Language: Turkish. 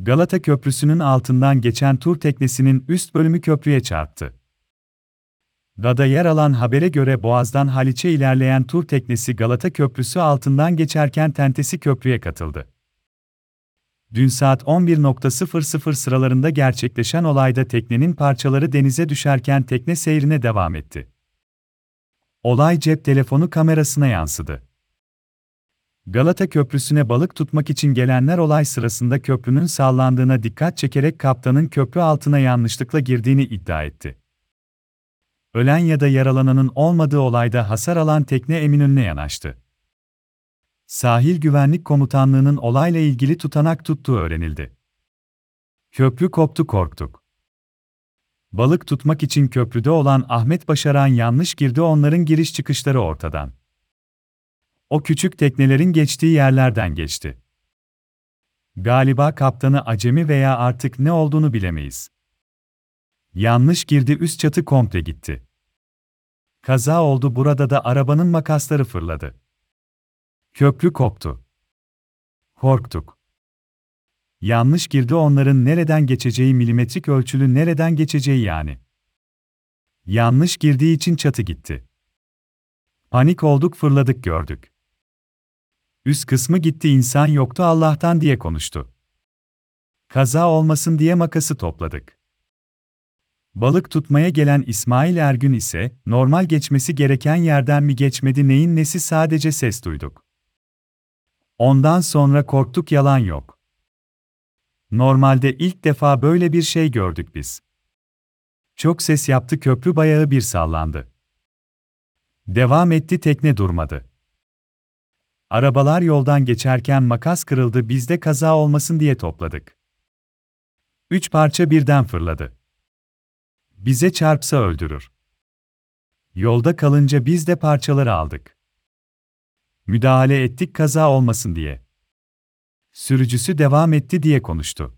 Galata Köprüsü'nün altından geçen tur teknesinin üst bölümü köprüye çarptı. Dada yer alan habere göre Boğaz'dan Haliç'e ilerleyen tur teknesi Galata Köprüsü altından geçerken tentesi köprüye katıldı. Dün saat 11.00 sıralarında gerçekleşen olayda teknenin parçaları denize düşerken tekne seyrine devam etti. Olay cep telefonu kamerasına yansıdı. Galata Köprüsü'ne balık tutmak için gelenler olay sırasında köprünün sallandığına dikkat çekerek kaptanın köprü altına yanlışlıkla girdiğini iddia etti. Ölen ya da yaralananın olmadığı olayda hasar alan tekne Eminönü'ne yanaştı. Sahil Güvenlik Komutanlığı'nın olayla ilgili tutanak tuttuğu öğrenildi. Köprü koptu korktuk. Balık tutmak için köprüde olan Ahmet Başaran yanlış girdi onların giriş çıkışları ortadan. O küçük teknelerin geçtiği yerlerden geçti. Galiba kaptanı acemi veya artık ne olduğunu bilemeyiz. Yanlış girdi üst çatı komple gitti. Kaza oldu burada da arabanın makasları fırladı. Köprü koptu. Korktuk. Yanlış girdi onların nereden geçeceği milimetrik ölçülü nereden geçeceği yani. Yanlış girdiği için çatı gitti. Panik olduk fırladık gördük. Üst kısmı gitti insan yoktu Allah'tan diye konuştu. Kaza olmasın diye makası topladık. Balık tutmaya gelen İsmail Ergün ise, normal geçmesi gereken yerden mi geçmedi neyin nesi sadece ses duyduk. Ondan sonra korktuk yalan yok. Normalde ilk defa böyle bir şey gördük biz. Çok ses yaptı köprü bayağı bir sallandı. Devam etti tekne durmadı. Arabalar yoldan geçerken makas kırıldı biz de kaza olmasın diye topladık. Üç parça birden fırladı. Bize çarpsa öldürür. Yolda kalınca biz de parçaları aldık. Müdahale ettik kaza olmasın diye. Sürücüsü devam etti diye konuştu.